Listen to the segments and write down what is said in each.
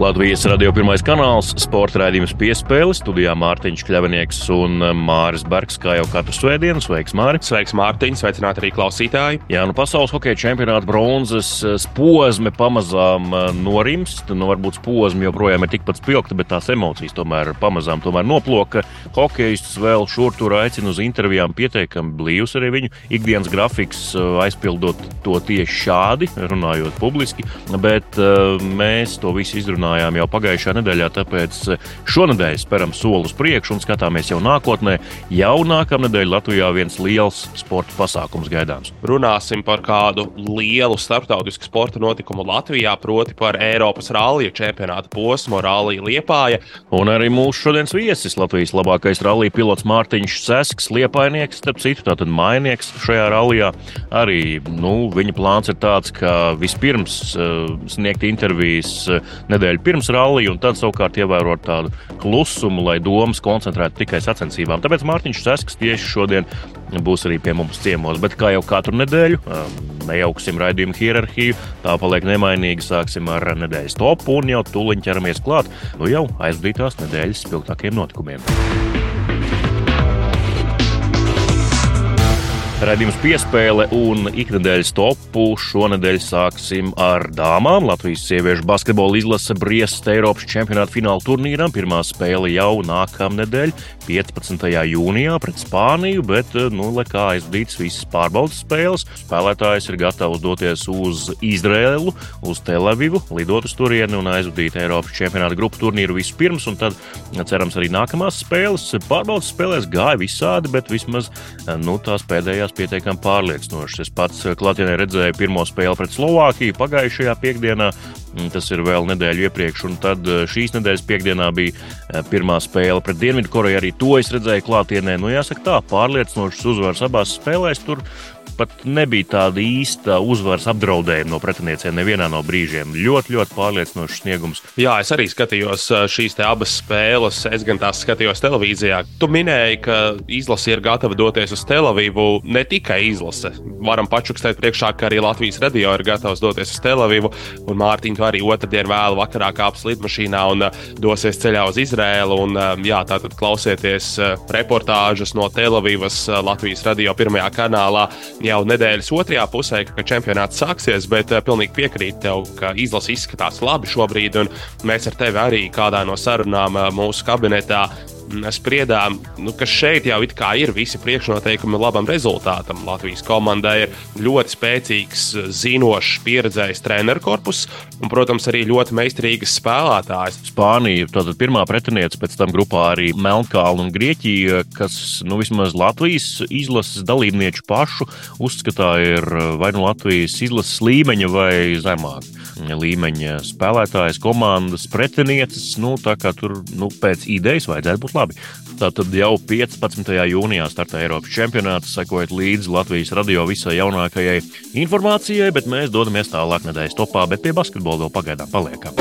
Latvijas radio pirmais kanāls, sporta raidījums piespēle, studijā Mārtiņš Kļavinieks un Māris Bergs, kā jau katru svētdienu. Sveiks, Māri! Sveiks, Mārtiņ! Sveicināti arī klausītāji! Jā, nu pasaules hokeja čempionāta bronzas posme pamazām eh, norimst. Nu, varbūt posma joprojām ir tikpat spilgta, bet tās emocijas tomēr pamazām tomēr noploka. Hokejistus vēl šur tur aicina uz intervijām pietiekami blīvs arī viņu ikdienas grafiks, eh, aizpildot to tieši šādi, runājot publiski, bet uh, mēs to visu izrunājam runājām jau pagājušajā nedēļā, tāpēc eh, šonadēļ speram soli uz priekšu un skatāmies jau nākotnē. Jau nākamnedēļ Latvijā viens liels sporta pasākums gaidāms. Runāsim par kādu lielu starptautisku sporta notikumu Latvijā, proti par Eiropas rallija čempionāta posmu Rallija Liepāja. Un arī mūsu šodienas viesis Latvijas labākais rallija pilots Mārtiņš Sesks, Liepainieks, starp citu, tātad mainieks šajā rallijā. Arī nu, viņa plāns ir tāds, ka vispirms uh, sniegt intervijas uh, nedēļu nedēļu pirms rallija, un tad savukārt ievērot tādu klusumu, lai domas koncentrētu tikai sacensībām. Tāpēc Mārtiņš Sasks tieši šodien būs arī pie mums ciemos. Bet kā jau katru nedēļu, um, nejauksim raidījumu hierarhiju, tā paliek nemainīga. Sāksim ar nedēļas topu un jau tūlīt ķeramies klāt nu jau aizvadītās nedēļas spilgtākiem notikumiem. Radījums piespēle un ikdienas topu šonadēļ sāksim ar dāmām. Latvijas sieviešu basketbola izlase Briestas Eiropas čempionāta fināla turnīram. Pirmā spēle jau nākamnedēļ, 15. jūnijā pret Spāniju, bet, nu, lai kā aizvadīts visas pārbaudas spēles, spēlētājs ir gatavs doties uz Izrēlu, uz Telavivu, lidot uz turieni un aizvadīt Eiropas čempionāta grupu turnīru vispirms, un tad, cerams, arī nākamās spēles. Pārbaudas spēlēs gāja visādi, bet vismaz nu, tās pēdējās izskatījās pietiekami pārliecinoši. Es pats eh, klātienē redzēju pirmo spēli pret Slovākiju pagājušajā piekdienā. Mm, tas ir vēl nedēļu iepriekš, un tad eh, šīs nedēļas piekdienā bija eh, pirmā spēle pret Dienvidkoreju. Arī to es redzēju klātienē. Nu, jāsaka, tā pārliecinošas uzvaras abās spēlēs. Tur pat nebija tāda īsta uzvaras apdraudējuma no pretiniecēm nevienā no brīžiem. Ļoti, ļoti pārliecinošs sniegums. Jā, es arī skatījos šīs abas spēles. Es gan tās skatījos televīzijā. Tu minēji, ka izlase ir gatava doties uz Tel Avivu. Ne tikai izlase. Varam pačukstēt priekšā, ka arī Latvijas radio ir gatavs doties uz Tel Avivu. Un Mārtiņš arī otrdien vēlu vakarā kāps lidmašīnā un dosies ceļā uz Izrēlu. Un, jā, tātad klausieties reportāžas no Tel Avivas Latvijas radio pirmajā kanālā. Jā, jau nedēļas otrajā pusē, kad čempionāts sāksies, bet uh, pilnīgi piekrītu tev, ka izlase izskatās labi šobrīd, mēs ar tevi arī kādā no sarunām uh, mūsu kabinetā spriedām, nu, ka šeit jau ir visi priekšnoteikumi labam rezultātam. Latvijas komandai ir ļoti spēcīgs, zinošs, pieredzējis treneru korpus un, protams, arī ļoti meistarīgas spēlētājas. Spānija ir pirmā pretiniece, pēc tam grupā arī Melnkalna un Grieķija, kas nu, vismaz Latvijas izlases dalībnieku pašu uzskatā ir vai nu Latvijas izlases līmeņa vai zemāka līmeņa spēlētājas, komandas pretinieces. Nu, tā kā tur nu, pēc idejas vajadzētu būt labi. Tātad jau 15. jūnijā startē Eiropas čempionāts, sekojot līdzi Latvijas radio visai jaunākajai informācijai, bet mēs dodamies tālāk nedēļas topā, bet pie basketbola vēl pagaidām paliekam.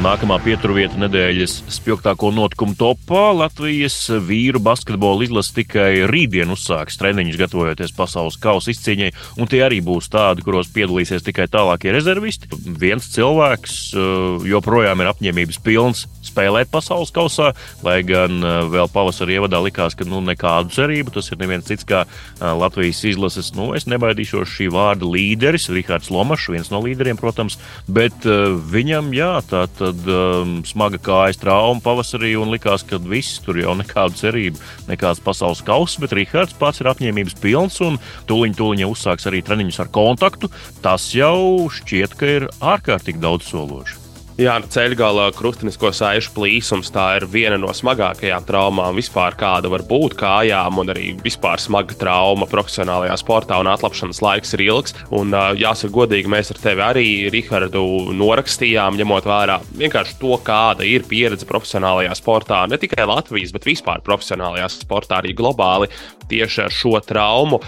Un nākamā pieturvieta nedēļas spilgtāko notikumu topā Latvijas vīru basketbola izlase tikai rītdien uzsāks treniņus, gatavojoties pasaules kausa izcīņai, un tie arī būs tādi, kuros piedalīsies tikai tālākie rezervisti. Viens cilvēks uh, joprojām ir apņēmības pilns spēlēt pasaules kausā, lai gan uh, vēl pavasarī ievadā likās, ka nu, nekādu cerību. Tas ir neviens cits kā uh, Latvijas izlases, nu, es nebaidīšos šī vārda līderis, Rihards Lomašs, viens no līderiem, protams, bet viņam, jā, tā tad tad um, smaga kājas trauma pavasarī un likās, ka viss tur jau nekādu cerību, nekāds pasaules kausa, bet Rihards pats ir apņēmības pilns un tūliņ tūliņ uzsāks arī treniņus ar kontaktu. Tas jau šķiet, ka ir ārkārtīgi daudz sološi. Jā, nu, ceļgala krustinisko saišu plīsums tā ir viena no smagākajām traumām vispār, kāda var būt kājām, un arī vispār smaga trauma profesionālajā sportā, un atlapšanas laiks ir ilgs. Un, jāsaka, godīgi, mēs ar tevi arī, Rihardu, norakstījām, ņemot vērā vienkārši to, kāda ir pieredze profesionālajā sportā, ne tikai Latvijas, bet vispār profesionālajā sportā, arī globāli tieši ar šo traumu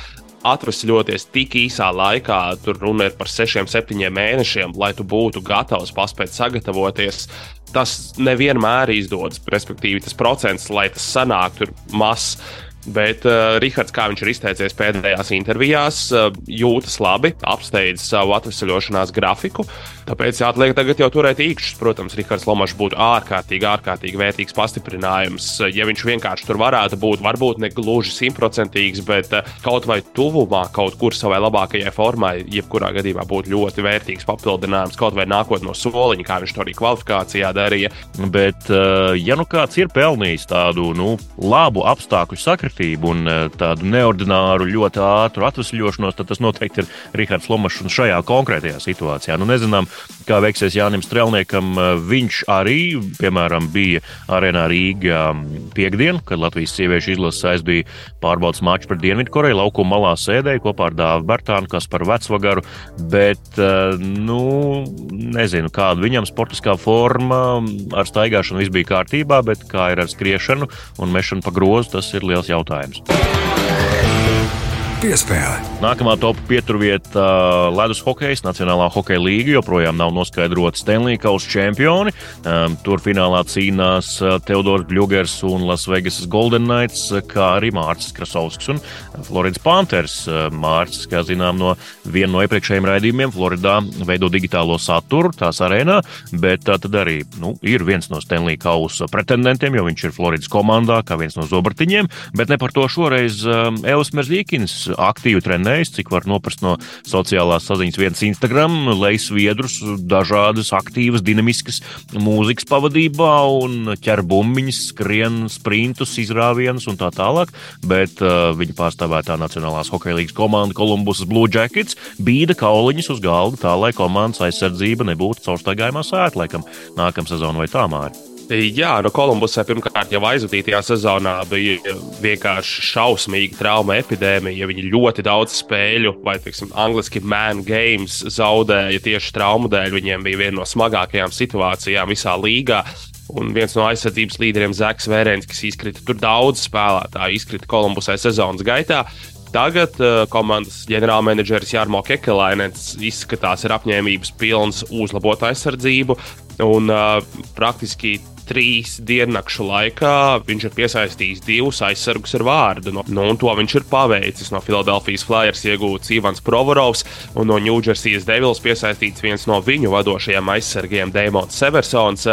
atvesļoties tik īsā laikā, tur runa ir par sešiem, septiņiem mēnešiem, lai tu būtu gatavs paspēt sagatavoties. Tas nevienmēr izdodas, respektīvi, tas procents, lai tas sanāktu, ir mazs. Bet uh, Rihards, kā viņš ir izteicies pēdējās intervijās, uh, jūtas labi, apsteidz savu atvesaļošanās grafiku. Tāpēc jāatliek tagad jau turēt īkšķus. Protams, Rihards Lomačs būtu ārkārtīgi, ārkārtīgi vērtīgs pastiprinājums. Ja viņš vienkārši tur varētu būt, varbūt ne gluži simtprocentīgs, bet uh, kaut vai tuvumā, kaut kur savai labākajai formai, jebkurā gadījumā būtu ļoti vērtīgs papildinājums, kaut vai nākot no soliņa, kā viņš to arī kvalifikācijā darīja. Bet, uh, ja nu kāds ir pelnījis tādu nu, labu apstākļu sakritību, kārtību un e, tādu neordināru, ļoti ātru atvesļošanos, tad tas noteikti ir Rihards Lomašs šajā konkrētajā situācijā. Nu, nezinām, kā veiksies Jānis Strelniekam. E, viņš arī, piemēram, bija arēnā Rīgā piekdien, kad Latvijas sieviešu izlases aizbija pārbaudas maču pret Dienvidkoreju. Laukuma malā sēdēja kopā ar Dāvu Bertānu, kas par vecvagaru, bet, e, nu, nezinu, kāda viņam sportiskā forma ar staigāšanu viss bija kārtībā, bet kā ir ar skriešanu un mešanu pa grozu, tas ir liels jautājums jautājums. Piespēle. Nākamā top pieturvieta - Ledus hokeja, Nacionālā hokeja līnija. Joprojām nav noskaidrota Stanley Kausa čempioni. Um, tur finālā cīnās Teodors Bļūgers un Lasvegas Golden Knights, kā arī Mārcis Krasovskis un Floridas Panthers. Mārcis, kā zinām, no viena no iepriekšējiem raidījumiem Floridā veido digitālo saturu tās arēnā, bet tā tad arī nu, ir viens no Stanley Kausa pretendentiem, jo viņš ir Floridas komandā, kā viens no zobartiņiem, bet ne par to šoreiz Elis Merzīkins aktīvi trenējas, cik var noprast no sociālās saziņas vietas Instagram, lejas viedrus, dažādas aktīvas, dinamiskas mūzikas pavadībā un ķer bumbiņas, skrien sprintus, izrāvienus un tā tālāk. Bet uh, viņa pārstāvētā Nacionālās hokeja līnijas komanda Columbus Blue Jackets bīda kauliņus uz galda tā, lai komandas aizsardzība nebūtu caurstaigājumā sēta, laikam nākamā sezona vai tā māra. Jā, no Kolumbusē pirmkārt jau aizvadītajā sezonā bija vienkārši šausmīga trauma epidēmija. Viņi ļoti daudz spēļu, vai teiksim, angļuiski man games, zaudēja tieši traumu dēļ. Viņiem bija viena no smagākajām situācijām visā līgā. Un viens no aizsardzības līderiem, Zaks Vērens, kas izkrita tur daudz spēlētāju, izkrita Kolumbusē sezonas gaitā. Tagad uh, komandas ģenerālmenedžeris Jārmo Kekelainens izskatās ir apņēmības pilns uzlabot aizsardzību. Un uh, praktiski trīs diennakšu laikā viņš ir piesaistījis divus aizsargus ar vārdu. No, nu, to viņš ir paveicis. No Philadelphijas Flyers iegūts Ivans Provorovs un no Jersey Devils piesaistīts viens no viņu vadošajiem aizsargiem, Dēmons Seversons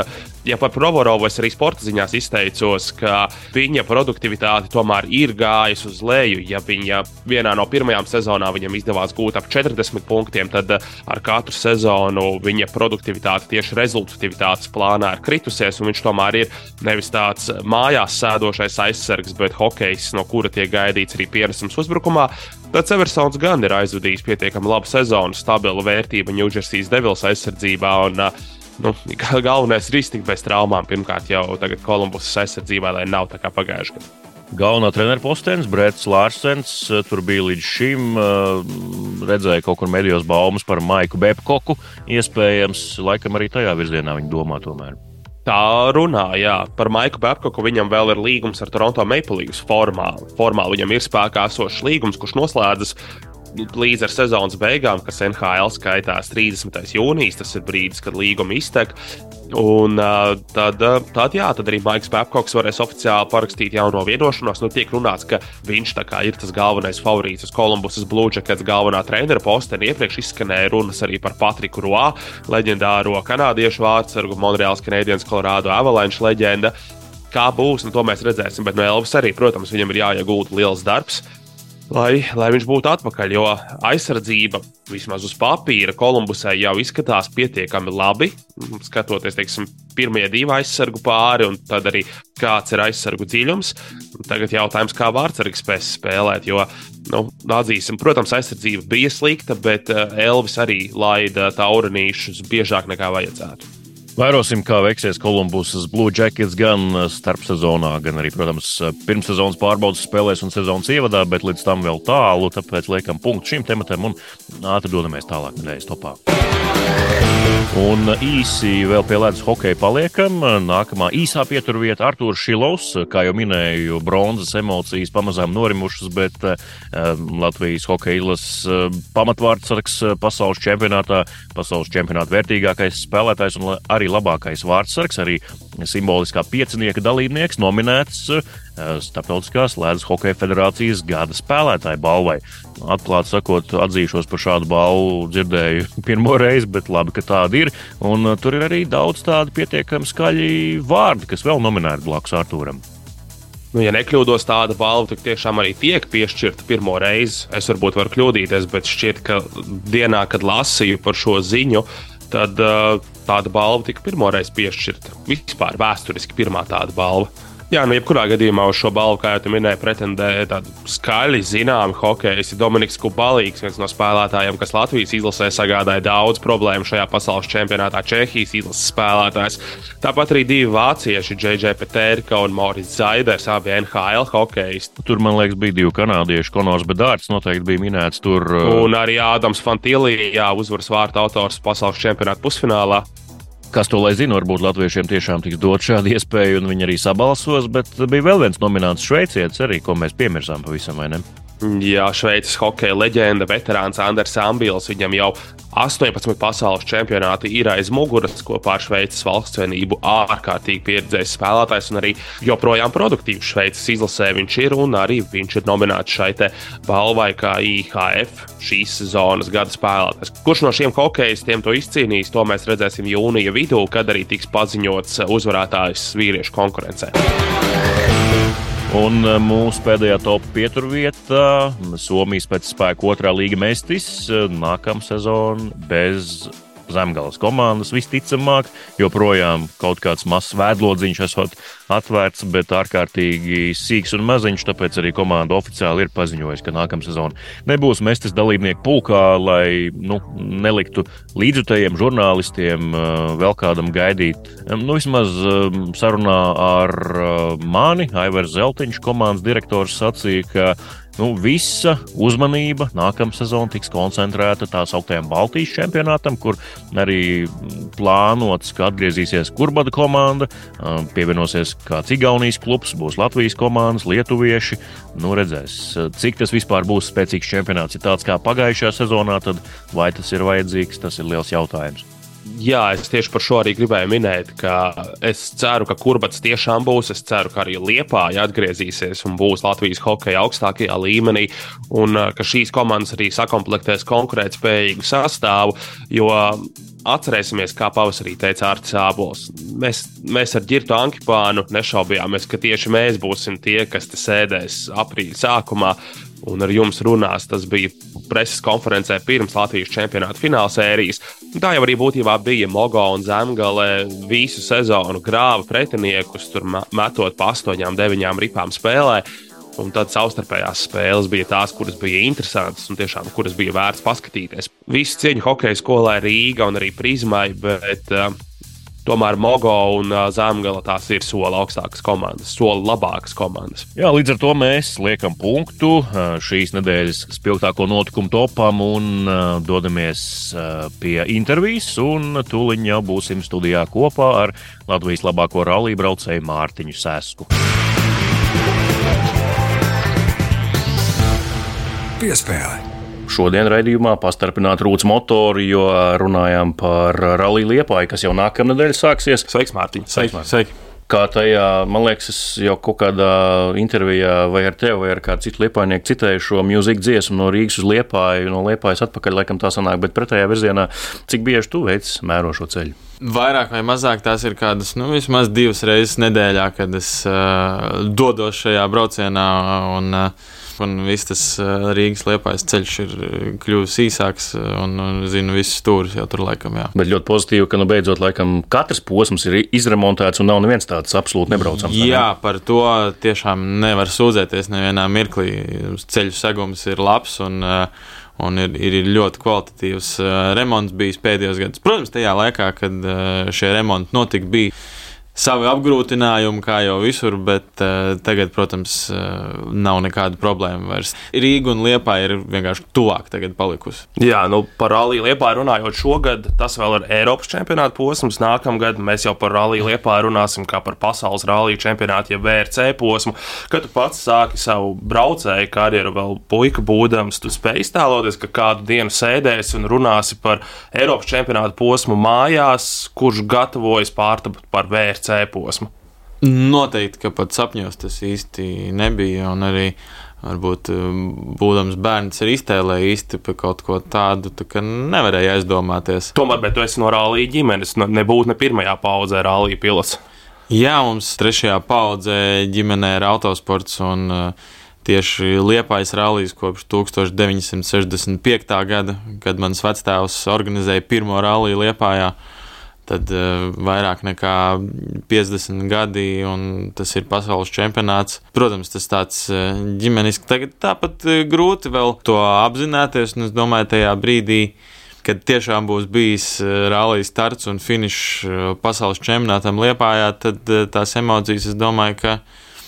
ja par Provorovu es arī sporta ziņās izteicos, ka viņa produktivitāte tomēr ir gājusi uz leju. Ja viņa vienā no pirmajām sezonām viņam izdevās gūt ap 40 punktiem, tad eh, ar katru sezonu viņa produktivitāte tieši rezultatīvitātes plānā ir kritusies. Viņš tomēr ir nevis tāds mājās sēdošais aizsargs, bet hokejs, no kura tiek gaidīts arī pienesums uzbrukumā. Tad Seversons gan ir aizvadījis pietiekami labu sezonu, stabila vērtība New Jersey Devils aizsardzībā. Un, uh, nu, galvenais iztikt bez traumām. Pirmkārt, jau tagad Kolumbusas aizsardzībā, lai nav tā kā pagājušajā gadā. Galvenā treneru postenis, Brets Lārsens, eh, tur bija līdz šim. Eh, redzēja kaut kur medijos baumas par Maiku Bepkoku. Iespējams, laikam arī tajā virzienā viņi domā tomēr. Tā runā, jā, par Maiku Babkoku. Viņam vēl ir līgums ar Toronto Maple Leafs formāli. Formāli viņam ir spēkā esošs līgums, kurš noslēdzas līdz ar sezonas beigām, kas NHL skaitās 30. jūnijas, tas ir brīdis, kad līguma iztek. Un tad, tad, jā, tad arī Maiks Babkoks varēs oficiāli parakstīt jauno vienošanos. Nu, tiek runāts, ka viņš ir tas galvenais favorīts uz Kolumbusas Jackets galvenā treneru posteni. Iepriekš izskanēja runas arī par Patriku Roā, leģendāro kanādiešu vārdsargu, Monreāls Canadiens, Colorado Avalanche leģenda. Kā būs, nu, to mēs redzēsim. Bet no Elvis arī, protams, viņam ir jāiegūta liels darbs lai, lai viņš būtu atpakaļ. Jo aizsardzība, vismaz uz papīra, Kolumbusai jau izskatās pietiekami labi. Skatoties, teiksim, pirmie divi aizsargu pāri, un tad arī kāds ir aizsargu dziļums. Tagad jautājums, kā vārdsargs spēs spēlēt. Jo, nu, atzīsim, protams, aizsardzība bija slikta, bet uh, Elvis arī laida taurinīšus biežāk nekā vajadzētu. Vērosim, kā veiksies Kolumbusas Blue Jackets gan starpsezonā, gan arī, protams, pirmssezonas pārbaudas spēlēs un sezonas ievadā, bet līdz tam vēl tālu. Tāpēc liekam punktu šim tematam un ātri dodamies tālāk nedēļas topā. Un īsi vēl pie ledus hokeja paliekam. Nākamā īsā pieturvieta - Arthurs Šilovs. Kā jau minēju, bronzas emocijas pamazām norimušas, bet uh, Latvijas hokeja izlases uh, pamatvārdsargs pasaules čempionātā, pasaules čempionāta vērtīgākais spēlētājs un arī labākais vārdsargs, arī simboliskā piecinieka dalībnieks, nominēts Startautiskās Latvijas Hokeja federācijas gada spēlētāja balvai. Atklāti sakot, atzīšos par šādu balvu dzirdēju pirmo reizi, bet labi, ka tāda ir. Un tur ir arī daudz tādu pietiekami skaļi vārdi, kas vēl nominēti blakus Artūram. Nu, ja nekļūdos, tāda balva tiešām arī tiek piešķirta pirmo reizi. Es varbūt varu kļūdīties, bet šķiet, ka dienā, kad lasīju par šo ziņu, tad uh, tāda balva tika pirmo reizi piešķirta. Vispār vēsturiski pirmā tāda balva. Jā, nu, jebkurā gadījumā uz šo balvu, kā jau minēju, pretendē tādi skaļi zināmi hokejisti. Dominiks Kubalīgs, viens no spēlētājiem, kas Latvijas izlasē sagādāja daudz problēmu šajā pasaules čempionātā, Čehijas izlases spēlētājs. Tāpat arī divi vācieši, JJ Peterka un Morits Zaiders, abi NHL hokejisti. Tur, man liekas, bija divi kanādieši, Konors Bedārds noteikti bija minēts tur. Uh, un arī Ādams Fantilī, jā, uzvaras vārta autors pasaules čempionāta pusfinālā. Kas to lai zina, varbūt latviešiem tiešām tiks dot šāda iespēja, un viņi arī sabalsos, bet bija vēl viens nomināts šveicietis, arī ko mēs piemirsām pavisam vai ne? Jā, Šveices hokeja leģenda, veterāns Andris Ambils. Viņam jau 18 pasaules čempionāti ir aiz muguras kopā ar Šveices valsts vienību. Ārkārtīgi pieredzējis spēlētājs un arī joprojām produktīvs Šveices izlasē viņš ir. Arī viņš ir nominēts šai balvai kā IHF šīs sezonas gada spēlētājs. Kurš no šiem hokeistiem to izcīnīs, to mēs redzēsim jūnija vidū, kad arī tiks paziņots uzvarētājs vīriešu konkurencē. Un eh, mūsu pēdējā top pieturvietā - Somijas pēc spēka otrā līga mestis eh, nākamā sezona bez zemgājas komandas. Visticamāk, joprojām kaut kāds mazs vēdlodziņš esot atvērts, bet ārkārtīgi sīks un maziņš. Tāpēc arī komanda oficiāli ir paziņojusi, ka nākamā sezona nebūs mestis dalībnieku pulkā, lai nu, neliktu līdzjutējiem žurnālistiem vēl kādam gaidīt. Nu, vismaz sarunā ar mani, Aivars Zeltiņš, komandas direktors, sacīja, ka nu, visa uzmanība nākamā sezona tiks koncentrēta tā sauktējam Baltijas čempionātam, kur arī plānots, ka atgriezīsies Kurbada komanda, pievienosies kāds Igaunijas klubs, būs Latvijas komandas, Lietuvieši. Nu, redzēs, cik tas vispār būs spēcīgs čempionāts. Ja tāds kā pagājušajā sezonā, tad vai tas ir vajadzīgs, tas ir liels jautājums. Jā, es tieši par šo arī gribēju minēt, ka es ceru, ka kurbats tiešām būs. Es ceru, ka arī Liepāja atgriezīsies un būs Latvijas hokeja augstākajā līmenī, un uh, ka šīs komandas arī sakomplektēs konkurētspējīgu sastāvu. Jo atcerēsimies, kā pavasarī teica Arts Sābols. Mēs, mēs ar Girtu Ankipānu nešaubījāmies, ka tieši mēs būsim tie, kas te sēdēs aprīļa sākumā un ar jums runās. Tas bija preses konferencē pirms Latvijas čempionāta fināla sērijas. Tā jau arī būtībā bija Mogo un Zemgale visu sezonu grāva pretiniekus, tur metot pa astoņām, deviņām ripām spēlē. Un tad savstarpējās spēles bija tās, kuras bija interesantas un tiešām kuras bija vērts paskatīties. Visu cieņu hokeja skolai Rīga un arī Prizmai, bet uh, Tomēr Mogo un Zemgala tās ir soli augstākas komandas, soli labākas komandas. Jā, līdz ar to mēs liekam punktu šīs nedēļas spilgtāko notikumu topam un dodamies pie intervijas. Tūlīt jau būsim studijā kopā ar Latvijas labāko rallija braucēju Mārtiņu Sēsku. Piespēle. Šodien raidījumā pastarpināt rūtas motoru, jo runājām par rallija liepāju, kas jau nākamā nedēļa sāksies. Sveiks, Mārtiņ! Sveiks, Mārtiņ. Sveiks. Kā tajā, man liekas, es jau kaut kādā intervijā vai ar tevi, vai ar kādu citu liepainieku citēju šo mūziku dziesmu no Rīgas uz Liepāju, no Liepājas atpakaļ, laikam tā sanāk, bet pretējā virzienā, cik bieži tu veic mēro šo ceļu? Vairāk vai mazāk tās ir kādas, nu, vismaz divas reizes nedēļā, kad es uh, dodos šajā braucienā. Un, uh, un viss tas Rīgas liepais ceļš ir kļuvis īsāks, un, un zinu, visus stūrus jau tur laikam, jā. Bet ļoti pozitīvi, ka, nu, beidzot, laikam, katrs posms ir izremontēts un nav neviens tāds absolūti nebraucams. Jā, ne? par to tiešām nevar sūdzēties nevienā mirklī. Ceļu segums ir labs un, un ir, ir ļoti kvalitatīvs remonts bijis pēdējos gados. Protams, tajā laikā, kad šie remonti notika, bija savi apgrūtinājumi, kā jau visur, bet uh, tagad, protams, uh, nav nekāda problēma vairs. Rīga un Liepa ir vienkārši tuvāk tagad palikusi. Jā, nu par Rallija Liepā runājot šogad, tas vēl ir Eiropas čempionāta posms. Nākamgad mēs jau par Rallija Liepā runāsim kā par pasaules rallija čempionātu, ja VRC posmu. Kad tu pats sāki savu braucēju karjeru, vēl puika būdams, tu spēj iztēloties, ka kādu dienu sēdēsi un runāsi par Eiropas čempionāta posmu mājās, kurš gatavojas pārtapt par VRC. C posmu? Noteikti, ka pat sapņos tas īsti nebija. Un arī varbūt um, būdams bērns ar iztēlē īsti par kaut ko tādu, tā ka nevarēja aizdomāties. Tomēr, bet tu esi no rallija ģimenes, nebūtu ne pirmajā paudzē rallija pilots. Jā, mums trešajā paudzē ģimenē ir autosports un uh, tieši Liepais rallies kopš 1965. gada, kad mans vectēvs organizēja pirmo ralliju Liepājā tad uh, vairāk nekā 50 gadi, un tas ir pasaules čempionāts. Protams, tas tāds uh, ģimenisks, tagad tāpat uh, grūti vēl to apzināties, un es domāju, tajā brīdī. Kad tiešām būs bijis rallija starts un finišs pasaules čempionātam Liepājā, tad tās emocijas, es domāju, ka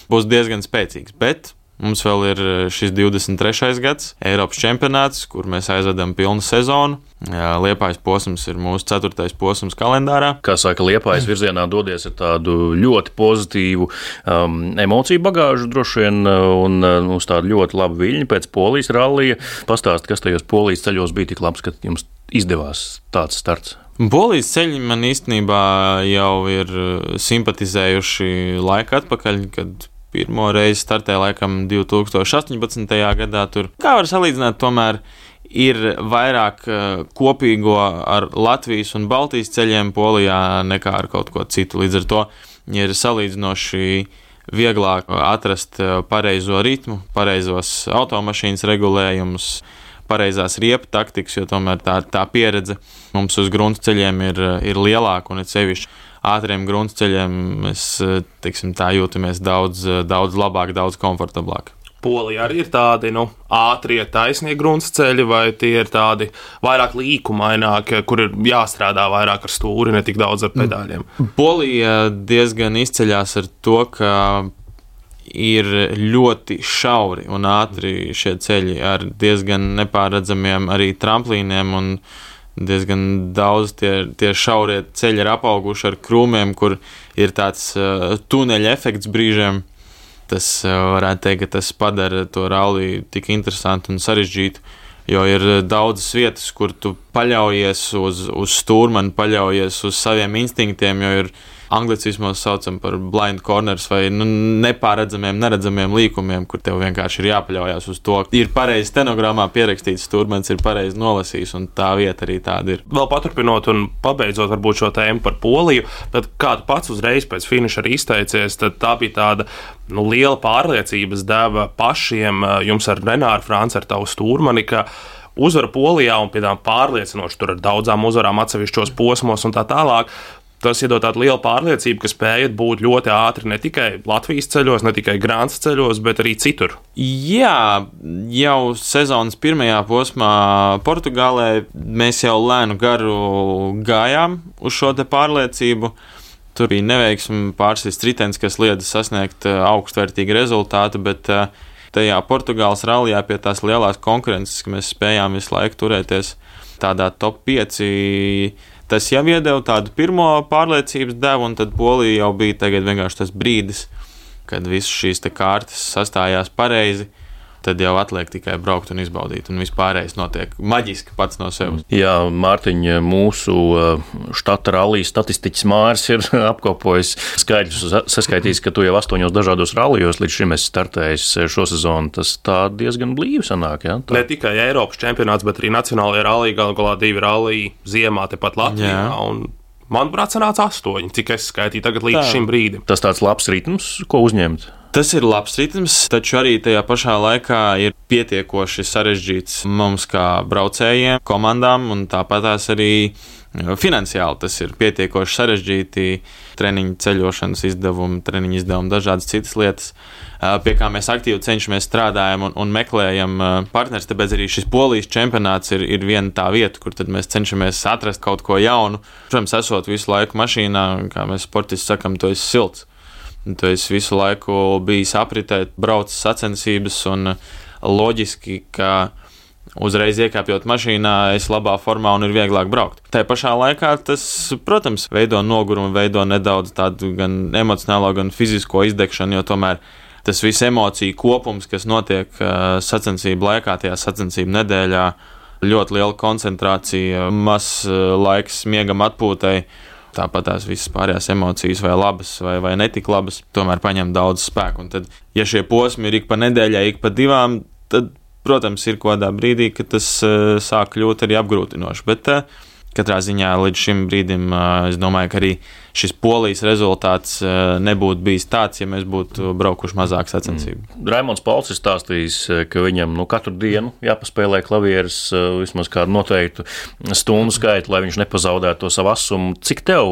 būs diezgan spēcīgas. Bet Mums vēl ir šis 23. gads, Eiropas čempionāts, kur mēs aizvedam pilnu sezonu. Liepais posms ir mūsu ceturtais posms kalendārā. Kā saka, Liepais virzienā dodies ar tādu ļoti pozitīvu um, emociju bagāžu, droši vien, un uh, uz tādu ļoti labu viļņu pēc polijas rallija. Pastāst, kas tajos polijas ceļos bija tik labs, ka jums izdevās tāds starts. Polijas ceļi man īstenībā jau ir uh, simpatizējuši laika atpakaļ, kad pirmo reizi startēja laikam 2018. gadā. Tur, kā var salīdzināt, tomēr ir vairāk uh, kopīgo ar Latvijas un Baltijas ceļiem Polijā nekā ar kaut ko citu. Līdz ar to ir salīdzinoši vieglāk atrast uh, pareizo ritmu, pareizos automašīnas regulējumus, pareizās riepu taktikas, jo tomēr tā, tā pieredze mums uz grunts ceļiem ir, ir lielāka un ir sevišķi ātriem gruntsceļiem mēs teiksim, tā, jūtamies daudz, daudz labāk, daudz komfortablāk. Polija arī ir tādi nu, ātrie, taisnie gruntsceļi, vai tie ir tādi vairāk līkumaināki, kur ir jāstrādā vairāk ar stūri, ne tik daudz ar pedāļiem. Polija diezgan izceļas ar to, ka ir ļoti šauri un ātri šie ceļi ar diezgan nepārredzamiem arī tramplīniem diezgan daudz tie, tie šaurie ceļi ir apauguši ar krūmiem, kur ir tāds uh, tuneļa efekts brīžiem. Tas uh, varētu teikt, ka tas padara to ralliju tik interesantu un sarežģītu. Jo ir daudzas vietas, kur tu paļaujies uz, uz stūrmani, paļaujies uz saviem instinktiem, jo ir ielikās anglicismos saucam par blind corners vai nu, nepārredzamiem, neredzamiem līkumiem, kur tev vienkārši ir jāpaļaujas uz to. Ir pareizi stenogrammā pierakstīts, stūrmens ir pareizi nolasījis, un tā vieta arī tāda ir. Vēl paturpinot un pabeidzot varbūt šo tēmu par Poliju, tad kā tu pats uzreiz pēc finiša arī izteicies, tad tā bija tāda nu, liela pārliecības deva pašiem jums ar Renāru Franci, ar tavu stūrmani uzvara Polijā un pie tām pārliecinoši tur ar daudzām uzvarām atsevišķos posmos un tā tālāk tas iedod tādu lielu pārliecību, ka spējat būt ļoti ātri ne tikai Latvijas ceļos, ne tikai Grāns ceļos, bet arī citur. Jā, jau sezonas pirmajā posmā Portugālē mēs jau lēnu garu gājām uz šo pārliecību. Tur bija neveiksmi pārsvars tritens, kas liedza sasniegt uh, augstvērtīgu rezultātu, bet uh, tajā Portugāles rallijā pie tās lielās konkurences, ka mēs spējām visu laiku turēties tādā top 5 tas jau iedeva tādu pirmo pārliecības devu, un tad Polija jau bija tas brīdis, kad visas šīs kārtas sastājās pareizi tad jau atliek tikai braukt un izbaudīt, un viss pārējais notiek maģiski pats no sevis. Jā, Mārtiņa, mūsu uh, štata rallija statistiķis Mārs ir apkopojis skaidrs, saskaitījis, ka tu jau astoņos dažādos rallijos līdz šim esi startējis šo sezonu. Tas tā diezgan blīvi sanāk. Ja? Tā. Ne tikai Eiropas čempionāts, bet arī Nacionālajā rallija, galu galā divi rallija ziemā tepat Latvijā. Jā. Manuprāt, sanāca astoņi, cik es skaitīju tagad līdz tā. šim brīdim. Tas tāds labs ritms, ko uzņemt. Tas ir labs ritms, taču arī tajā pašā laikā ir pietiekoši sarežģīts mums kā braucējiem, komandām, un tāpat arī finansiāli tas ir pietiekoši sarežģīti. Treniņu ceļošanas izdevumi, treniņu izdevumi, dažādas citas lietas, pie kā mēs aktīvi cenšamies strādājam un, un meklējam partneri. Tāpēc arī šis polijas čempionāts ir, ir viena tā vieta, kur mēs cenšamies atrast kaut ko jaunu. Protams, esot visu laiku mašīnā, kā mēs sportisti sakam, to ir silts. Tu esi visu laiku bijis apritē, braucis sacensības, un loģiski, ka uzreiz iekāpjot mašīnā, es labā formā un ir vieglāk braukt. Tā pašā laikā tas, protams, veido nogurumu, veido nedaudz tādu gan emocionālo, gan fizisko izdegšanu, jo tomēr tas viss emociju kopums, kas notiek sacensību laikā, tajā sacensību nedēļā, ļoti liela koncentrācija, mazs laiks miegam atpūtai Tāpat tās visas pārējās emocijas, vai labas, vai, vai netik labas, tomēr paņem daudz spēku. Un tad, ja šie posmi ir ik pa nedēļai, ik pa divām, tad, protams, ir kaut kādā brīdī, kad tas uh, sāk kļūt arī apgrūtinoši. Bet uh, katrā ziņā līdz šim brīdim uh, es domāju, ka arī šis polijas rezultāts eh, nebūtu bijis tāds, ja mēs būtu braukuši mazāk sacensību. Mm. Raimons Pauls ir stāstījis, eh, ka viņam nu, katru dienu jāpaspēlē klavieres eh, vismaz kādu noteiktu stundu skaitu, lai viņš nepazaudētu to savu asumu. Cik tev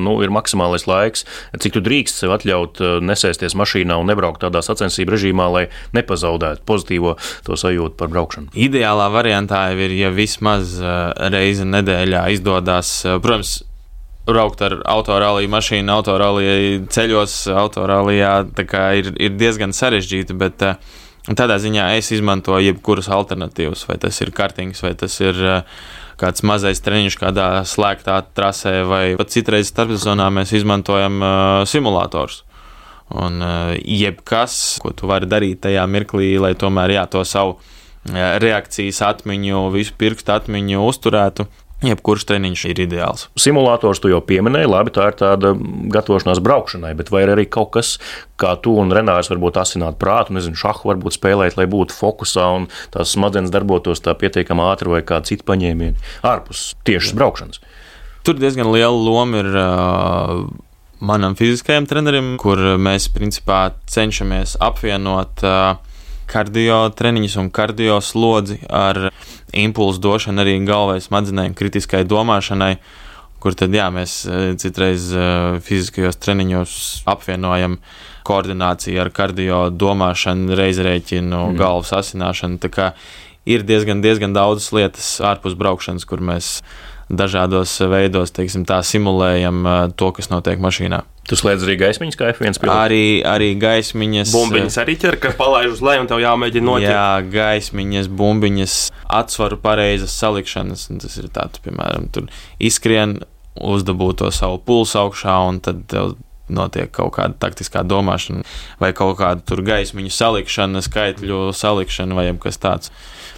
nu, ir maksimālais laiks, cik tu drīkst sev atļaut nesēsties mašīnā un nebraukt tādā sacensību režīmā, lai nepazaudētu pozitīvo to sajūtu par braukšanu? Ideālā variantā ir, ja vismaz reizi nedēļā izdodas, protams, braukt ar autorāliju mašīnu, autorālijai ceļos, autorālijā ir, ir diezgan sarežģīti, bet uh, tādā ziņā es izmantoju jebkuras alternatīvas, vai tas ir kartings, vai tas ir uh, kāds mazais treniņš kādā slēgtā trasē, vai pat citreiz starpzonā mēs izmantojam uh, simulators. Un jebkas, ko tu vari darīt tajā mirklī, lai tomēr jā, to savu reakcijas atmiņu, visu pirkstu atmiņu uzturētu, Jebkurš treniņš ir ideāls. Simulators tu jau pieminēji, labi, tā ir tāda gatavošanās braukšanai, bet vai ir arī kaut kas, kā tu un Renārs varbūt asināt prātu, nezinu, šahu varbūt spēlēt, lai būtu fokusā un tās smadzenes darbotos tā pietiekami ātri vai kā citi paņēmieni ārpus tiešas braukšanas? Tur diezgan liela loma ir. Uh, manam fiziskajam trenerim, kur mēs principā cenšamies apvienot uh, kardio treniņus un kardio slodzi ar impulsu došanu arī galvai smadzenēm, kritiskai domāšanai, kur tad jā, mēs eh, citreiz eh, fiziskajos treniņos apvienojam koordināciju ar kardio domāšanu, reizrēķinu, mm. galvas asināšanu. Tā kā ir diezgan, diezgan daudz lietas ārpus braukšanas, kur mēs dažādos veidos teiksim, tā, simulējam uh, to, kas notiek mašīnā. Tu slēdz arī gaismiņas, kā F1 pilots. Arī, arī gaismiņas. Bumbiņas arī ķer, ka palaiž uz leju un tev jāmēģina noķert. Jā, gaismiņas, bumbiņas, atsvaru pareizas salikšanas. Tas ir tāds, piemēram, tur izskrien, uzdabū to savu pulsu augšā un tad tev notiek kaut kāda taktiskā domāšana, vai kaut kāda gaismiņu salikšana, skaitļu salikšana vai kas tāds.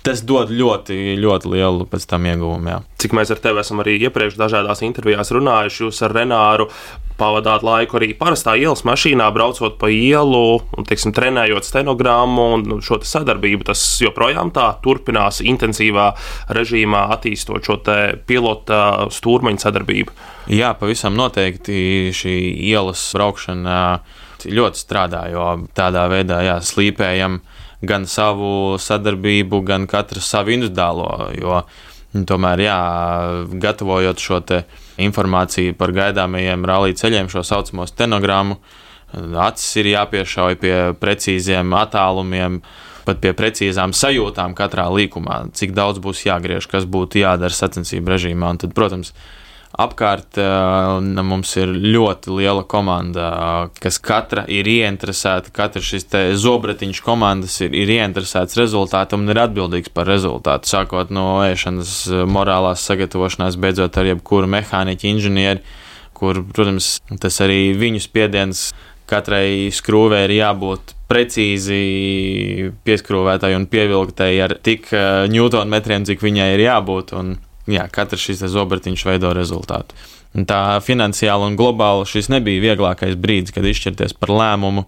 Tas dod ļoti, ļoti lielu pēc tam ieguvumu. Jā. Cik mēs ar tevi esam arī iepriekš dažādās intervijās runājuši, jūs ar Renāru pavadāt laiku arī parastā ielas mašīnā, braucot pa ielu un, teiksim, trenējot stenogrammu un šo sadarbību. Tas joprojām tā turpinās intensīvā režīmā, attīstot šo pilota stūrmaņa sadarbību. Jā, pavisam noteikti šī ielas braukšana ļoti strādā, jo tādā veidā jā, slīpējam gan savu sadarbību, gan katru savu individuālo. Jo, tomēr, jā, gatavojot šo informāciju par gaidāmajiem rallija ceļiem, šo saucamo stenogrammu, acis ir jāpiešauj pie precīziem attālumiem pat pie precīzām sajūtām katrā līkumā, cik daudz būs jāgriež, kas būtu jādara sacensību režīmā. Un tad, protams, apkārt mums ir ļoti liela komanda, kas katra ir ieinteresēta, katra šis zobratiņš komandas ir, ir ieinteresēts rezultātam un ir atbildīgs par rezultātu. Sākot no ēšanas, morālās sagatavošanās, beidzot ar jebkuru mehāniķu inženieri, kur, protams, tas arī viņu spiediens katrai skrūvei ir jābūt precīzi pieskrūvētai un pievilktai ar tik ņūtonmetriem, cik viņai ir jābūt. Un, jā, katrs šis zobratiņš veido rezultātu. Un tā finansiāli un globāli šis nebija vieglākais brīdis, kad izšķirties par lēmumu,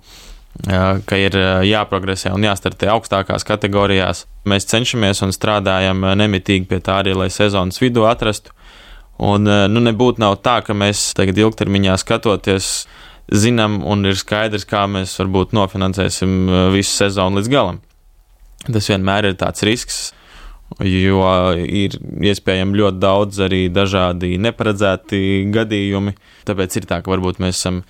ka ir jāprogresē un jāstartē augstākās kategorijās. Mēs cenšamies un strādājam nemitīgi pie tā arī, lai sezonas vidū atrastu. Un nu, nebūtu nav tā, ka mēs tagad ilgtermiņā skatoties zinām un ir skaidrs, kā mēs varbūt nofinansēsim visu sezonu līdz galam. Tas vienmēr ir tāds risks, jo ir iespējami ļoti daudz arī dažādi neparedzēti gadījumi. Tāpēc ir tā, ka varbūt mēs esam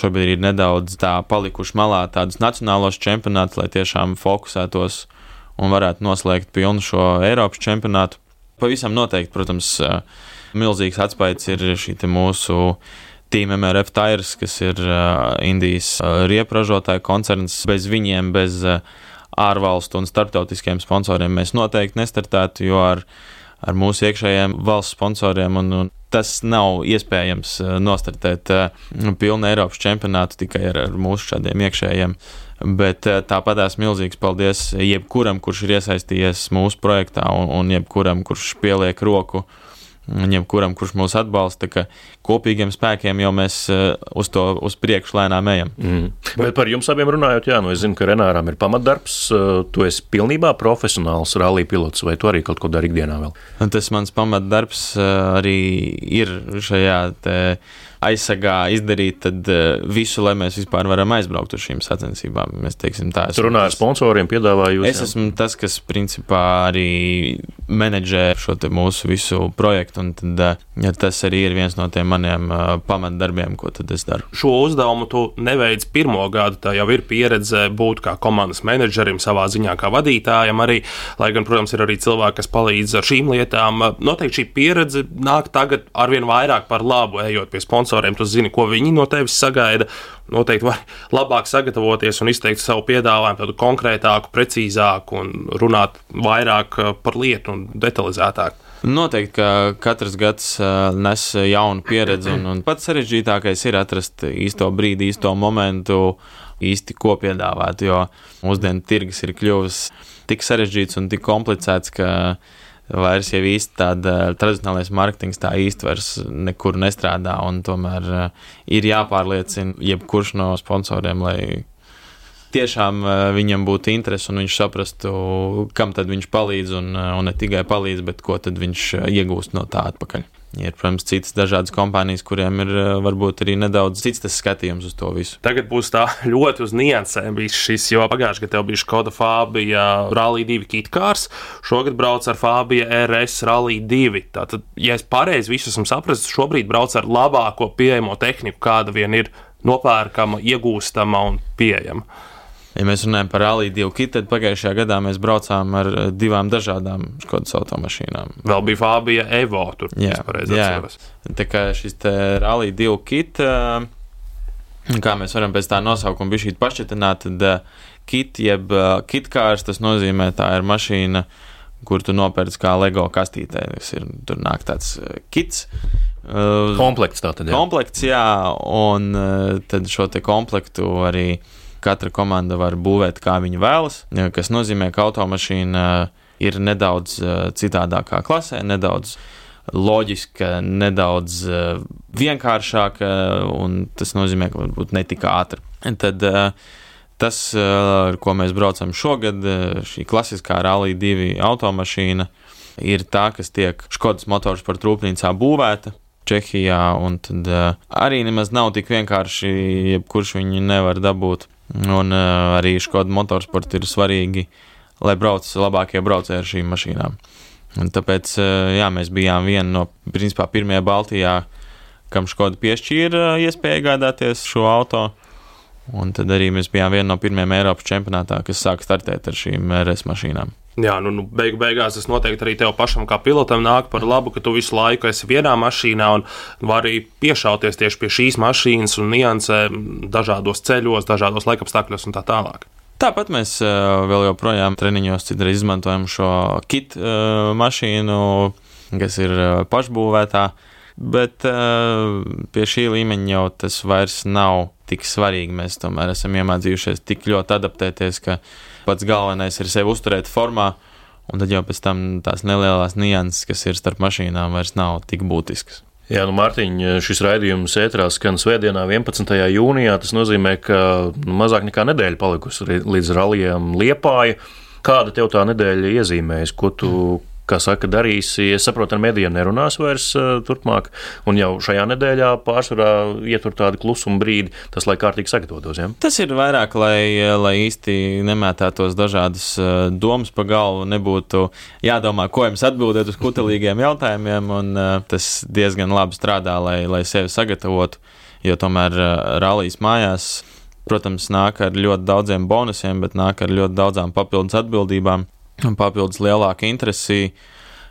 šobrīd ir nedaudz tā palikuši malā tādus nacionālos čempionātus, lai tiešām fokusētos un varētu noslēgt pilnu šo Eiropas čempionātu. Pavisam noteikti, protams, uh, milzīgs atspējs ir šī mūsu Team MRF Tires, kas ir uh, Indijas uh, riepražotāja koncerns. Bez viņiem, bez ārvalstu un starptautiskiem sponsoriem mēs noteikti nestartētu, jo ar, ar mūsu iekšējiem valsts sponsoriem un, un tas nav iespējams uh, nostartēt uh, pilnu Eiropas čempionātu tikai ar, ar mūsu šādiem iekšējiem. Bet uh, tāpatās milzīgs paldies jebkuram, kurš ir iesaistījies mūsu projektā, un, un jebkuram, kurš pieliek roku uh, jebkuram, kurš mūs atbalsta, ka kopīgiem spēkiem jau mēs eh, uz to uz priekšu lēnām ejam. Mm. Bet par jums abiem runājot, jā, nu es zinu, ka Renāram ir pamatdarbs. Eh, tu esi pilnībā profesionāls rallija pilots, vai tu arī kaut ko dari ikdienā vēl? Tas mans pamatdarbs eh, arī ir šajā aizsargā izdarīt tad, uh, visu, lai mēs vispār varam aizbraukt uz šīm sacensībām. Mēs teiksim, tā. Tur runāju ar sponsoriem, piedāvāju. Es esmu tas, kas principā arī menedžē šo mūsu visu projektu, un tad, uh, ja tas arī ir viens no tiem maniem uh, pamatdarbiem, ko tad es daru. Šo uzdevumu tu neveic pirmo gadu, tā jau ir pieredze būt kā komandas menedžerim, savā ziņā kā vadītājam arī, lai gan, protams, ir arī cilvēki, kas palīdz ar šīm lietām. Noteikti šī pieredze nāk tagad arvien vairāk par labu, ejot pie sponsoriem sponsoriem, tu zini, ko viņi no tevis sagaida. Noteikti var labāk sagatavoties un izteikt savu piedāvājumu, tādu konkrētāku, precīzāku un runāt vairāk uh, par lietu un detalizētāk. Noteikti, ka katrs gads uh, nes jaunu pieredzi, un, un pats sarežģītākais ir atrast īsto brīdi, īsto momentu, īsti ko piedāvāt. Jo mūsdienu tirgus ir kļuvis tik sarežģīts un tik komplicēts, ka vairs jau īsti tāda tradicionālais mārketings tā īsti vairs nekur nestrādā. Tomēr uh, ir jāpārliecina jebkurš no sponsoriem, lai tiešām uh, viņam būtu interese un viņš saprastu, kam tad viņš palīdz un, un ne tikai palīdz, bet ko tad viņš iegūst no tā atpakaļ. Ir, protams, citas dažādas kompānijas, kuriem ir eh, varbūt arī nedaudz cits skatījums uz to visu. Tagad būs tā ļoti uz niansēm šis, jo pagājušajā gadā bija Skoda Fabija Rally 2 kitkārs, šogad brauc ar Fabija RS Rally 2. Tātad, ja es pareizi visu esmu sapratis, šobrīd brauc ar labāko pieejamo tehniku, kāda vien ir nopērkama, iegūstama un pieejama. Ja mēs runājam par divu kitu, tad pagājušajā gadā mēs braucām ar eh, divām dažādām Skodas automašīnām. Vēl bija Fabija Evo, tur jā, jā. Tā kā šis Rallija divu kitu, eh, kā mēs varam pēc tā nosaukuma bija šī pašķetināt, tad eh, kit, jeb kitkārs, tas nozīmē tā ir mašīna, kur tu nopērci kā LEGO kastītē. Ir, tur nāk tāds kits. Komplekts tā tad ir. Komplekts, jā, un tad šo te komplektu arī Katra komanda var būvēt, kā viņi vēlas, kas nozīmē, ka automašīna ir nedaudz eh, citādākā klasē, nedaudz loģiska, nedaudz eh, vienkāršāka, un tas nozīmē, ka varbūt ne tik ātri. Tad tas, ar ko mēs braucam šogad, šī klasiskā Rallija 2 automašīna, ir tā, kas tiek Škodas motorsporta rūpnīcā būvēta. Čehijā, un tad uh, arī nemaz nav tik vienkārši, jebkurš viņu nevar dabūt. Un uh, arī Škoda motorsporta ir svarīgi, lai brauc labākie braucēji ar šīm mašīnām. Un tāpēc uh, jā, mēs bijām viena no principā, pirmajā Baltijā, kam Škoda piešķīra uh, iespēju iegādāties šo auto. Un tad arī mēs bijām viena no pirmajām Eiropas čempionātā, kas sāk startēt ar šīm RS mašīnām. Jā, nu, nu beigu beigās tas noteikti arī tev pašam, kā pilotam, nāk par labu, ka tu visu laiku esi vienā mašīnā un vari piešauties tieši pie šīs mašīnas un niansēm dažādos ceļos, dažādos laikapstākļos un tā tālāk. Tāpat mēs uh, vēl joprojām treniņos citreiz izmantojam šo kit uh, mašīnu, kas ir uh, pašbūvētā, bet pie šī līmeņa jau tas vairs nav tik svarīgi. Mēs tomēr esam iemācījušies tik ļoti adaptēties, ka pats galvenais ir sevi uzturēt formā, un tad jau pēc tam tās nelielās nianses, kas ir starp mašīnām, vairs nav tik būtiskas. Jā, nu, Mārtiņ, šis raidījums ētrā skan Svētdienā, 11. jūnijā. Tas nozīmē, ka nu, mazāk nekā nedēļa palikusi līdz rallijām Liepāja. Kāda tev tā nedēļa iezīmējas? Ko tu kā saka, darīsi. Es saprotu, ar medijiem nerunās vairs turpmāk, un jau šajā nedēļā pārsvarā ietur tādu klusumu brīdi, tas lai kārtīgi sagatavotos. Ja? Tas ir vairāk, lai, lai īsti nemētātos dažādas domas pa galvu, nebūtu jādomā, ko jums atbildēt uz kutelīgiem jautājumiem, un tas diezgan labi strādā, lai, lai sevi sagatavotu, jo tomēr rallijas mājās protams, nāk ar ļoti daudziem bonusiem, bet nāk ar ļoti daudzām papildus atbildībām un papildus lielāku interesi,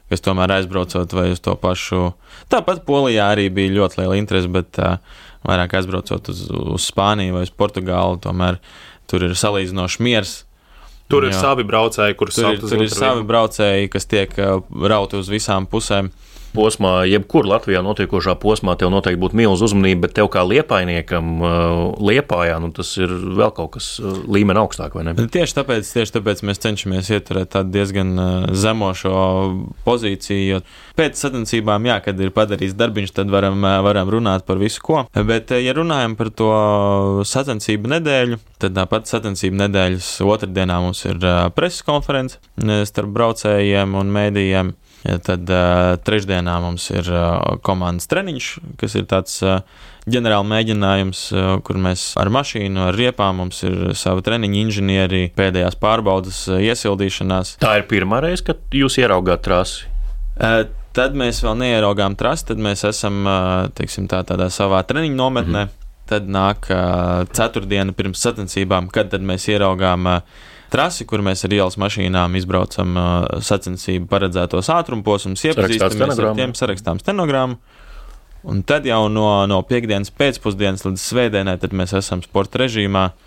kas tomēr aizbraucot vai uz to pašu. Tāpat Polijā arī bija ļoti liela interese, bet uh, vairāk aizbraucot uz, uz Spāniju vai uz Portugālu, tomēr tur ir salīdzinoši miers. Tur ir jo, savi braucēji, kurus tur ir, tur ir savi braucēji, kas tiek uh, rauti uz visām pusēm. Uh, posmā, jebkur Latvijā notiekošā posmā, tev noteikti būtu milzīga uzmanība, bet tev kā liepainiekam, uh, liepājā, nu, tas ir vēl kaut kas uh, līmeni augstāk, vai ne? Tieši tāpēc, tieši tāpēc mēs cenšamies ieturēt tādu diezgan uh, zemo šo pozīciju, jo pēc sacensībām, jā, kad ir padarīts darbiņš, tad varam, varam runāt par visu ko. Bet, ja runājam par to sacensību nedēļu, tad tāpat sacensību nedēļas otrdienā mums ir preses konference starp braucējiem un mēdījiem. Ja tad uh, trešdienā mums ir uh, komandas treniņš, kas ir tāds uh, ģenerāla mēģinājums, uh, kur mēs ar mašīnu, ar riepām, mums ir savi treniņi, inženieri, pēdējās pārbaudas, uh, iesildīšanās. Tā ir pirmā reize, kad jūs ieraugāt trasi. Uh, tad mēs vēl neieraugām trasi, tad mēs esam uh, teiksim, tā, tādā savā treniņu nometnē. Mm -hmm. Tad nāk uh, ceturtdiena pirms sacensībām, kad mēs ieraugām uh, trasi, kur mēs ar ielas mašīnām izbraucam uh, sacensību paredzētos ātrumposmus, iepazīstamies ar tiem, sarakstām stenogrammu. Un tad jau no, no piekdienas pēcpusdienas līdz svētdienai mēs esam sporta režīmā. Uh,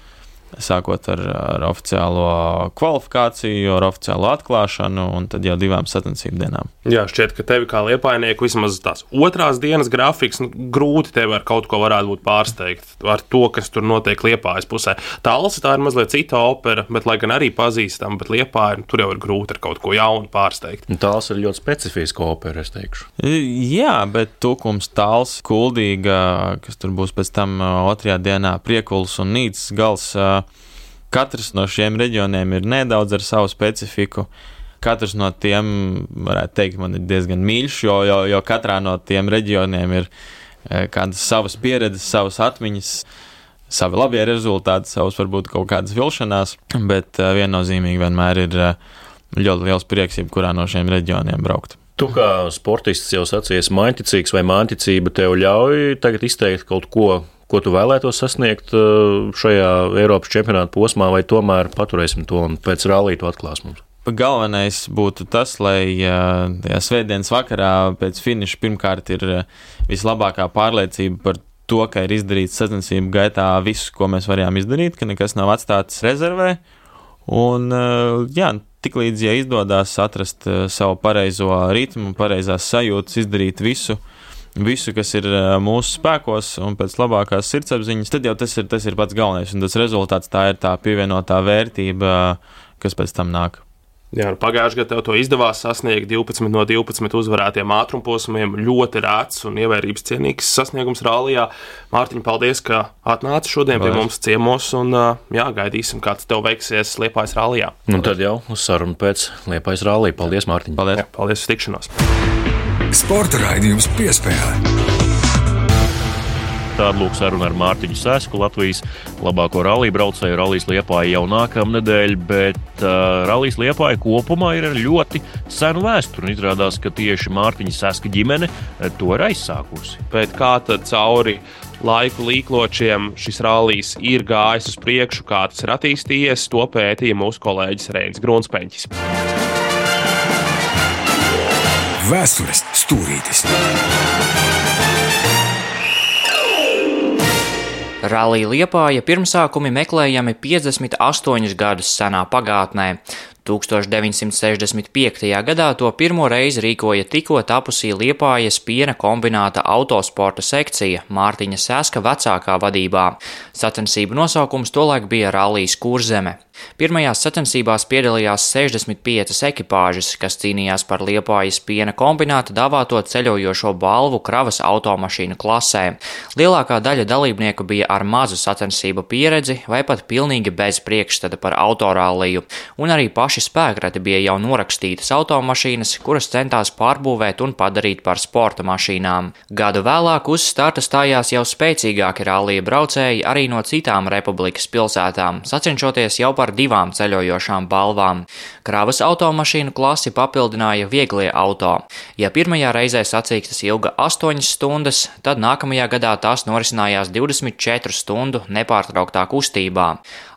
sākot ar, ar oficiālo kvalifikāciju, ar oficiālo atklāšanu un tad jau divām sacensību dienām. Jā, šķiet, ka tevi kā liepainieku vismaz tās otrās dienas grafiks, nu, grūti tevi ar kaut ko varētu būt pārsteigt ar to, kas tur notiek liepājas pusē. Tāls tā ir mazliet cita opera, bet lai gan arī pazīstama, bet liepāja, nu, tur jau ir grūti ar kaut ko jaunu pārsteigt. Tāls ir ļoti specifiska opera, es teikšu. Jā, bet tukums tāls, kuldīga, kas tur būs pēc tam otrajā dienā priekuls un nīcas gals Katrs no šiem reģioniem ir nedaudz ar savu specifiku. Katrs no tiem, varētu teikt, man ir diezgan mīļš, jo, jo, jo katrā no tiem reģioniem ir e, kādas savas pieredzes, savas atmiņas, savi labie rezultāti, savas varbūt kaut kādas vilšanās, bet e, viennozīmīgi vienmēr ir e, ļoti liels prieks, jebkurā no šiem reģioniem braukt. Tu kā sportists jau sacījies, mainticīgs vai mainticība tev ļauj tagad izteikt kaut ko, ko tu vēlētos sasniegt uh, šajā Eiropas čempionāta posmā, vai tomēr paturēsim to un pēc rallija to atklās mums? Galvenais būtu tas, lai tajā svētdienas vakarā pēc finiša pirmkārt ir uh, vislabākā pārliecība par to, ka ir izdarīts sacensību gaitā viss, ko mēs varējām izdarīt, ka nekas nav atstāts rezervē. Un, uh, jā, tiklīdz ja izdodas atrast savu pareizo ritmu, pareizās sajūtas, izdarīt visu, uh, visu, kas ir mūsu spēkos un pēc labākās sirdsapziņas, tad jau tas ir, tas ir pats galvenais. Un tas rezultāts tā ir tā pievienotā vērtība, kas pēc tam nāk. Jā, nu, pagājušajā gadā tev to izdevās sasniegt 12 no 12 uzvarētiem ātrumposmiem. Ļoti rēts un ievērības cienīgs sasniegums rālijā. Mārtiņ, paldies, ka atnāci šodien paldies. pie mums ciemos un jā, gaidīsim, kāds tev veiksies Liepājas rālijā. Un tad jau uz sarunu pēc Liepājas rālijā. Paldies, Mārtiņ! Paldies! Jā, paldies uz tikšanos! Sporta raidījums piespēlē. Tāda lūk saruna ar Mārtiņu Sēsku, Latvijas labāko rallija braucēju. Rallijas liepāja jau nākamā nedēļa, bet uh, rallijas liepāja kopumā ir ļoti senu vēsturi. Izrādās, ka tieši Mārtiņa Sēska ģimene to ir aizsākusi. Bet kā tad cauri laiku līkločiem šis rallijs ir gājis uz priekšu, kā tas ir attīstījies, to pētīja mūsu kolēģis Reinis Grunspeņķis. Vēstures stūrītis. Rallija Liepāja pirmsākumi meklējami 58 gadus senā pagātnē. 1965. gadā to pirmo reizi rīkoja tikko tapusī Liepājas piena kombināta autosporta sekcija Mārtiņa Sēska vecākā vadībā. Sacensību nosaukums tolaik bija Rallijas kurzeme. Pirmajās sacensībās piedalījās 65 ekipāžas, kas cīnījās par Liepājas piena kombināta dāvāto ceļojošo balvu kravas automašīnu klasē. Lielākā daļa dalībnieku bija ar mazu sacensību pieredzi vai pat pilnīgi bez priekšstata par autorāliju, un arī paši paši spēkrati bija jau norakstītas automašīnas, kuras centās pārbūvēt un padarīt par sporta mašīnām. Gadu vēlāk uz starta stājās jau spēcīgāki rallija braucēji arī no citām republikas pilsētām, sacenšoties jau par divām ceļojošām balvām. Kravas automašīnu klasi papildināja vieglie auto. Ja pirmajā reizē sacīkstas ilga 8 stundas, tad nākamajā gadā tās norisinājās 24 stundu nepārtrauktā kustībā.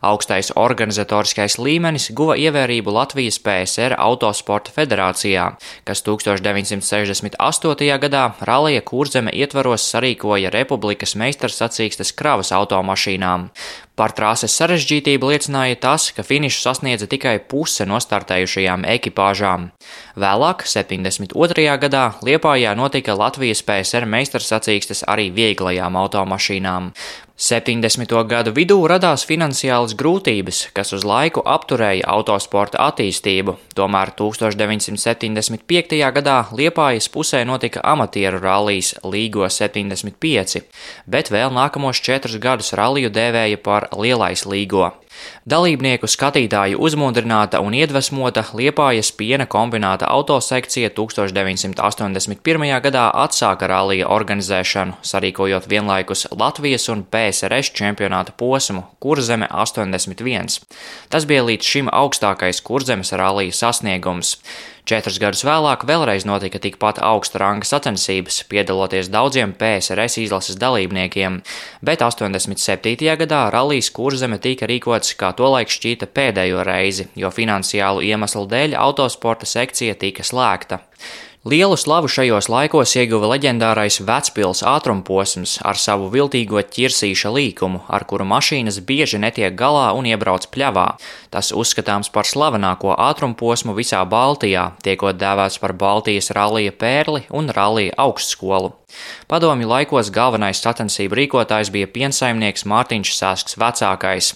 Augstais organizatoriskais līmenis guva ievērību Latvijas PSR Autosporta federācijā, kas 1968. gadā Rallija kurzeme ietvaros sarīkoja Republikas meistarsacīkstes kravas automašīnām. Par trāses sarežģītību liecināja tas, ka finišu sasniedza tikai puse no startējušajām ekipāžām. Vēlāk, 72. gadā, Liepājā notika Latvijas PSR meistarsacīkstes arī vieglajām automašīnām. 70. gadu vidū radās finansiālas grūtības, kas uz laiku apturēja autosporta attīstību, tomēr 1975. gadā Liepājas pusē notika amatieru rallijas Līgo 75, bet vēl nākamos četrus gadus ralliju dēvēja par Lielais Līgo. Dalībnieku skatītāju uzmundrināta un iedvesmota Liepājas piena kombināta autosekcija 1981. gadā atsāka rallija organizēšanu, sarīkojot vienlaikus Latvijas un PSRS čempionāta posmu Kurzeme 81. Tas bija līdz šim augstākais kurzemes rallija sasniegums. Četrus gadus vēlāk vēlreiz notika tikpat augsta ranga sacensības, piedaloties daudziem PSRS izlases dalībniekiem, bet 87. gadā rallijas kurzeme tika rīkots kā tolaik šķīta pēdējo reizi, jo finansiālu iemeslu dēļ autosporta sekcija tika slēgta. Lielu slavu šajos laikos ieguva leģendārais Vecpils ātrumposms ar savu viltīgo ķirsīša līkumu, ar kuru mašīnas bieži netiek galā un iebrauc pļavā. Tas uzskatāms par slavenāko ātrumposmu visā Baltijā, tiekot dēvēts par Baltijas rallija pērli un rallija augstskolu. Padomju laikos galvenais sacensību rīkotājs bija piensaimnieks Mārtiņš Sasks vecākais,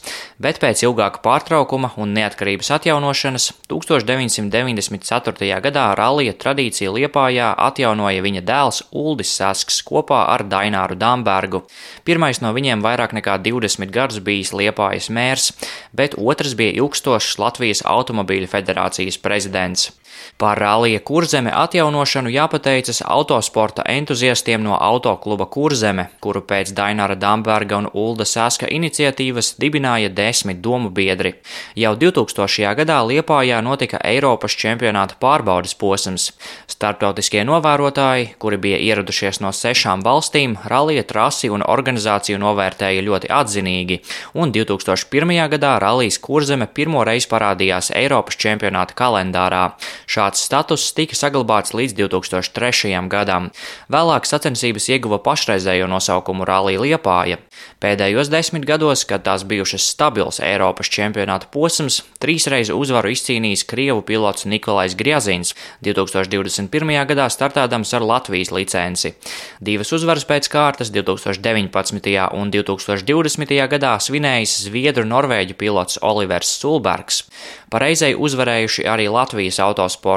bet pēc ilgāka pārtraukuma un neatkarības atjaunošanas 1994. gadā rallija tradīcija Liepājā atjaunoja viņa dēls Uldis Sasks kopā ar Daināru Dambergu. Pirmais no viņiem vairāk nekā 20 gadus bijis Liepājas mērs, bet otrs bija ilgstošs Latvijas Automobīļu federācijas prezidents. Par rallija kurzeme atjaunošanu jāpateicas autosporta entuziastiem no autokluba Kurzeme, kuru pēc Daināra Damberga un Ulda Saska iniciatīvas dibināja desmit domu biedri. Jau 2000. gadā Liepājā notika Eiropas čempionāta pārbaudas posms. Starptautiskie novērotāji, kuri bija ieradušies no sešām valstīm, rallija trasi un organizāciju novērtēja ļoti atzinīgi, un 2001. gadā rallijas Kurzeme pirmo reizi parādījās Eiropas čempionāta kalendārā. Šāds status tika saglabāts līdz 2003. gadam. Vēlāk sacensības ieguva pašreizējo nosaukumu Rallija Liepāja. Pēdējos desmit gados, kad tās bijušas stabils Eiropas čempionāta posms, trīsreiz uzvaru izcīnījis Krievu pilots Nikolais Grjazins, 2021. gadā startādams ar Latvijas licenci. Divas uzvaras pēc kārtas 2019. un 2020. gadā svinējis Zviedru Norvēģu pilots Olivers Sulbergs. Pareizai uzvarējuši arī Latvijas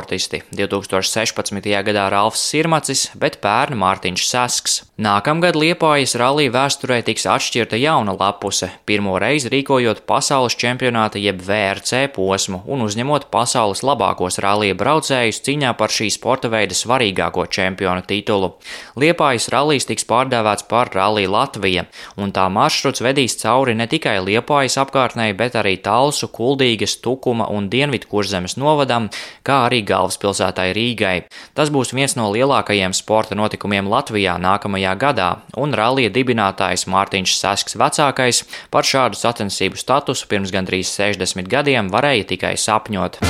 autosportisti 2016. gadā Ralfs Sirmacis, bet pērn Mārtiņš Sasks. Nākamgad Liepājas rallija vēsturē tiks atšķirta jauna lapuse, pirmo reizi rīkojot pasaules čempionāta jeb VRC posmu un uzņemot pasaules labākos rallija braucējus cīņā par šī sporta veida svarīgāko čempionu titulu. Liepājas rallijs tiks pārdēvēts par Rallija Latvija, un tā maršruts vedīs cauri ne tikai Liepājas apkārtnē, bet arī Talsu, Kuldīgas, Tukuma, un Dienvidkurzemes novadam, kā arī galvaspilsētai Rīgai. Tas būs viens no lielākajiem sporta notikumiem Latvijā nākamajā gadā, un rallija dibinātājs Mārtiņš Sasks vecākais par šādu sacensību statusu pirms gandrīz 60 gadiem varēja tikai sapņot.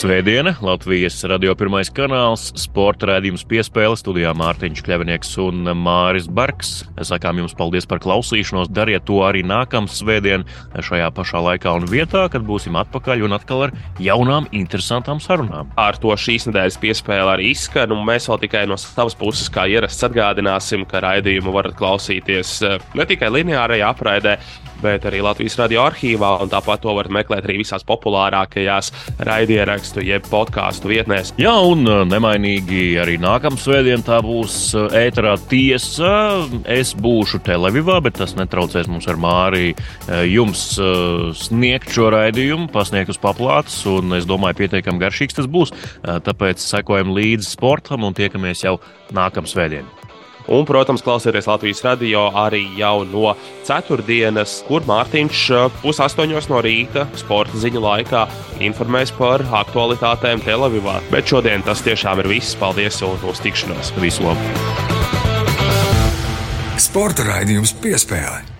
Svētdiena, Latvijas radio pirmais kanāls, sporta rādījums piespēle studijā Mārtiņš Kļavinieks un Māris Barks. Sakām jums paldies par klausīšanos, dariet to arī nākamā svētdien šajā pašā laikā un vietā, kad būsim atpakaļ un atkal ar jaunām, interesantām sarunām. Ar to šīs nedēļas piespēle arī izskan, un mēs vēl tikai no savas puses, kā ierasts, atgādināsim, ka raidījumu varat klausīties eh, ne tikai lineārajā apraidē, bet arī Latvijas radio arhīvā. Tāpat to varat meklēt arī visās populārākajās raidierakstu jeb podkāstu vietnēs. Jā, un nemainīgi arī nākamā svētdiena tā būs ēterā tiesa. Es būšu Televīvā, bet tas netraucēs mums ar Māriju jums sniegt šo raidījumu, pasniegt uz paplātes, un es domāju, pietiekami garšīgs tas būs. Tāpēc sekojam līdzi sportam un tiekamies jau nākamā svētdienā. Un, protams, klausieties Latvijas radio arī jau no ceturtdienas, kur Mārtiņš pusaustoņos no rīta sporta ziņu laikā informēs par aktualitātēm Telavivā. Bet šodien tas tiešām ir viss. Paldies un uz tikšanos! Visu labu! Sporta raidījums piespēlē!